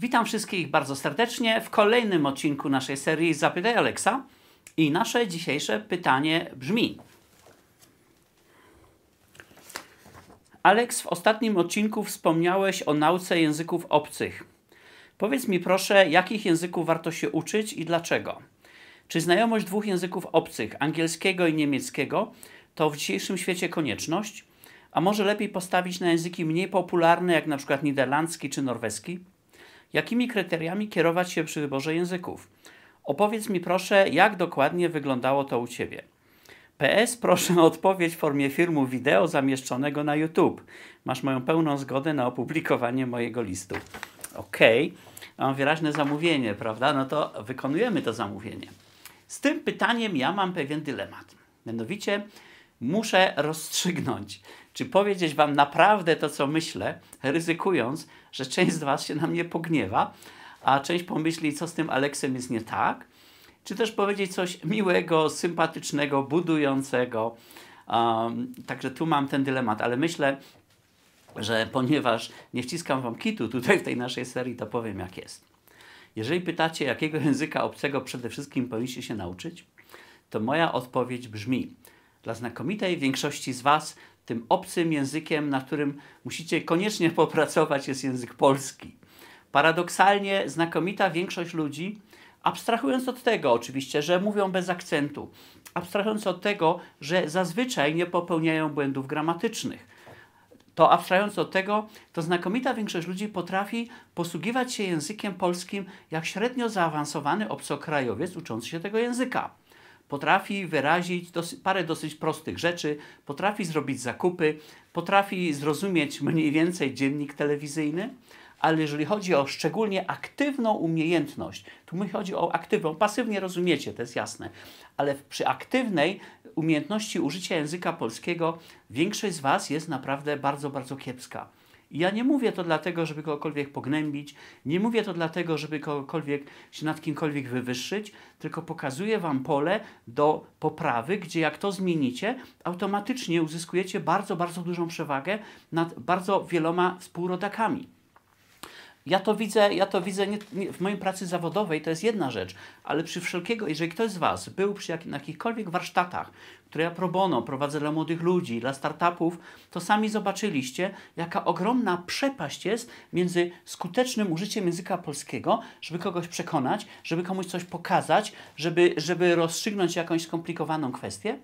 Witam wszystkich bardzo serdecznie w kolejnym odcinku naszej serii Zapytaj Alexa. I nasze dzisiejsze pytanie brzmi: Alex, w ostatnim odcinku wspomniałeś o nauce języków obcych. Powiedz mi proszę, jakich języków warto się uczyć i dlaczego? Czy znajomość dwóch języków obcych, angielskiego i niemieckiego, to w dzisiejszym świecie konieczność? A może lepiej postawić na języki mniej popularne, jak na przykład niderlandzki czy norweski? Jakimi kryteriami kierować się przy wyborze języków? Opowiedz mi proszę, jak dokładnie wyglądało to u Ciebie. PS proszę o odpowiedź w formie filmu wideo zamieszczonego na YouTube. Masz moją pełną zgodę na opublikowanie mojego listu. Okej, okay. mam wyraźne zamówienie, prawda? No to wykonujemy to zamówienie. Z tym pytaniem ja mam pewien dylemat. Mianowicie muszę rozstrzygnąć, czy powiedzieć Wam naprawdę to, co myślę, ryzykując, że część z Was się na mnie pogniewa, a część pomyśli, co z tym Aleksem jest nie tak, czy też powiedzieć coś miłego, sympatycznego, budującego. Um, także tu mam ten dylemat, ale myślę, że ponieważ nie wciskam Wam kitu tutaj w tej naszej serii, to powiem jak jest. Jeżeli pytacie, jakiego języka obcego przede wszystkim powinniście się nauczyć, to moja odpowiedź brzmi: dla znakomitej większości z Was tym obcym językiem, na którym musicie koniecznie popracować, jest język polski. Paradoksalnie znakomita większość ludzi, abstrahując od tego oczywiście, że mówią bez akcentu, abstrahując od tego, że zazwyczaj nie popełniają błędów gramatycznych, to abstrahując od tego, to znakomita większość ludzi potrafi posługiwać się językiem polskim jak średnio zaawansowany obcokrajowiec uczący się tego języka potrafi wyrazić parę dosyć prostych rzeczy, potrafi zrobić zakupy, potrafi zrozumieć mniej więcej dziennik telewizyjny, ale jeżeli chodzi o szczególnie aktywną umiejętność, tu mi chodzi o aktywną, pasywnie rozumiecie, to jest jasne, ale przy aktywnej umiejętności użycia języka polskiego większość z Was jest naprawdę bardzo, bardzo kiepska. Ja nie mówię to dlatego, żeby kogokolwiek pognębić, nie mówię to dlatego, żeby kogokolwiek się nad kimkolwiek wywyższyć, tylko pokazuję Wam pole do poprawy, gdzie jak to zmienicie, automatycznie uzyskujecie bardzo, bardzo dużą przewagę nad bardzo wieloma współrodakami. Ja to widzę, ja to widzę nie, nie, w mojej pracy zawodowej, to jest jedna rzecz, ale przy wszelkiego, jeżeli ktoś z Was był przy jak, na jakichkolwiek warsztatach, które ja pro bono prowadzę dla młodych ludzi, dla startupów, to sami zobaczyliście, jaka ogromna przepaść jest między skutecznym użyciem języka polskiego, żeby kogoś przekonać, żeby komuś coś pokazać, żeby, żeby rozstrzygnąć jakąś skomplikowaną kwestię,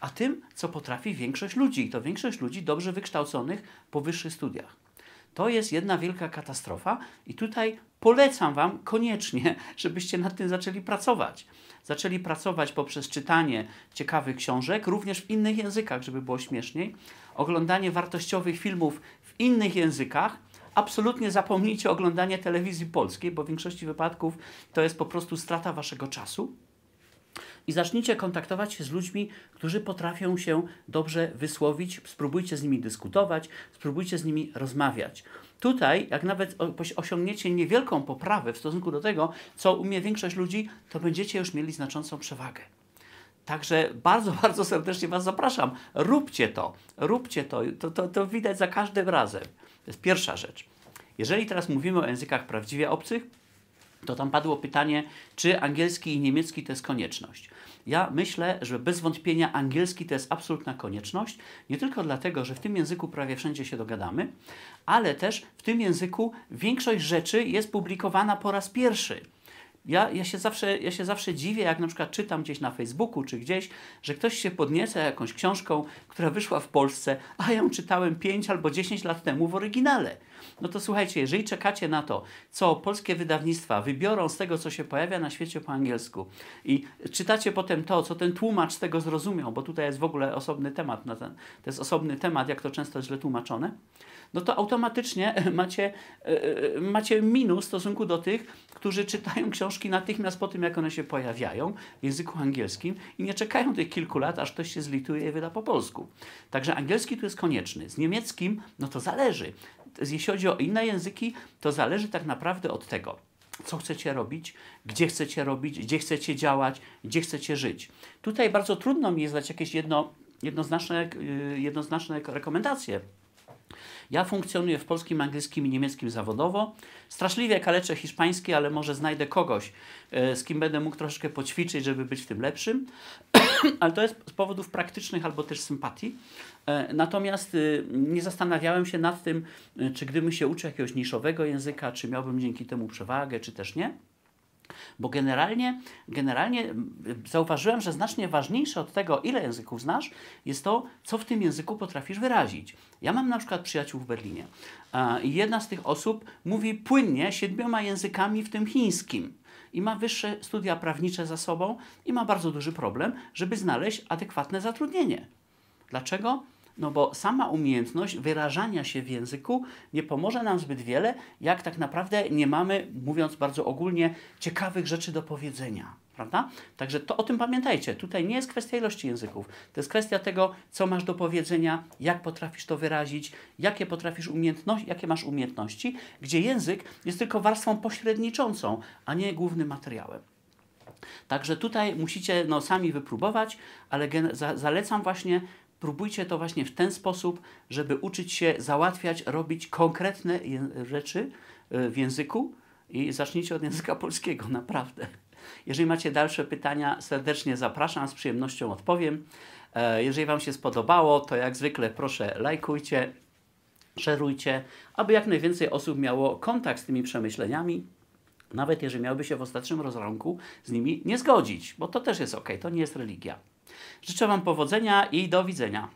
a tym, co potrafi większość ludzi. I to większość ludzi dobrze wykształconych po wyższych studiach. To jest jedna wielka katastrofa i tutaj polecam Wam koniecznie, żebyście nad tym zaczęli pracować. Zaczęli pracować poprzez czytanie ciekawych książek, również w innych językach, żeby było śmieszniej, oglądanie wartościowych filmów w innych językach. Absolutnie zapomnijcie o oglądaniu telewizji polskiej, bo w większości wypadków to jest po prostu strata Waszego czasu i zacznijcie kontaktować się z ludźmi, którzy potrafią się dobrze wysłowić. Spróbujcie z nimi dyskutować, spróbujcie z nimi rozmawiać. Tutaj, jak nawet osiągniecie niewielką poprawę w stosunku do tego, co umie większość ludzi, to będziecie już mieli znaczącą przewagę. Także bardzo, bardzo serdecznie Was zapraszam. Róbcie to, róbcie to. To, to, to widać za każdym razem. To jest pierwsza rzecz. Jeżeli teraz mówimy o językach prawdziwie obcych, to tam padło pytanie, czy angielski i niemiecki to jest konieczność. Ja myślę, że bez wątpienia angielski to jest absolutna konieczność, nie tylko dlatego, że w tym języku prawie wszędzie się dogadamy, ale też w tym języku większość rzeczy jest publikowana po raz pierwszy. Ja, ja, się zawsze, ja się zawsze dziwię, jak na przykład czytam gdzieś na Facebooku czy gdzieś, że ktoś się podnieca jakąś książką, która wyszła w Polsce, a ja ją czytałem 5 albo 10 lat temu w oryginale. No to słuchajcie, jeżeli czekacie na to, co polskie wydawnictwa wybiorą z tego, co się pojawia na świecie po angielsku i czytacie potem to, co ten tłumacz z tego zrozumiał, bo tutaj jest w ogóle osobny temat, na ten, to jest osobny temat, jak to często źle tłumaczone, no to automatycznie macie, e, e, macie minus w stosunku do tych, którzy czytają książki natychmiast po tym, jak one się pojawiają w języku angielskim i nie czekają tych kilku lat, aż ktoś się zlituje i wyda po polsku. Także angielski tu jest konieczny. Z niemieckim, no to zależy. Jeśli chodzi o inne języki, to zależy tak naprawdę od tego, co chcecie robić, gdzie chcecie robić, gdzie chcecie działać, gdzie chcecie żyć. Tutaj bardzo trudno mi jest dać jakieś jedno, jednoznaczne, y, jednoznaczne rekomendacje. Ja funkcjonuję w polskim, angielskim i niemieckim zawodowo. Straszliwie kaleczę hiszpański, ale może znajdę kogoś, e, z kim będę mógł troszeczkę poćwiczyć, żeby być w tym lepszym. ale to jest z powodów praktycznych albo też sympatii. E, natomiast y, nie zastanawiałem się nad tym, y, czy gdybym się uczył jakiegoś niszowego języka, czy miałbym dzięki temu przewagę, czy też nie. Bo generalnie, generalnie zauważyłem, że znacznie ważniejsze od tego, ile języków znasz, jest to, co w tym języku potrafisz wyrazić. Ja mam na przykład przyjaciół w Berlinie i jedna z tych osób mówi płynnie siedmioma językami, w tym chińskim. I ma wyższe studia prawnicze za sobą i ma bardzo duży problem, żeby znaleźć adekwatne zatrudnienie. Dlaczego? No bo sama umiejętność wyrażania się w języku nie pomoże nam zbyt wiele, jak tak naprawdę nie mamy, mówiąc bardzo ogólnie, ciekawych rzeczy do powiedzenia. Prawda? Także to o tym pamiętajcie. Tutaj nie jest kwestia ilości języków. To jest kwestia tego, co masz do powiedzenia, jak potrafisz to wyrazić, jakie potrafisz umiejętności, jakie masz umiejętności, gdzie język jest tylko warstwą pośredniczącą, a nie głównym materiałem. Także tutaj musicie no, sami wypróbować, ale zalecam właśnie próbujcie to właśnie w ten sposób, żeby uczyć się załatwiać, robić konkretne rzeczy e, w języku i zacznijcie od języka polskiego, naprawdę. Jeżeli macie dalsze pytania, serdecznie zapraszam, z przyjemnością odpowiem. E, jeżeli Wam się spodobało, to jak zwykle proszę lajkujcie, szerujcie, aby jak najwięcej osób miało kontakt z tymi przemyśleniami, nawet jeżeli miałby się w ostatecznym rozrachunku z nimi nie zgodzić, bo to też jest ok, to nie jest religia. Życzę Wam powodzenia i do widzenia.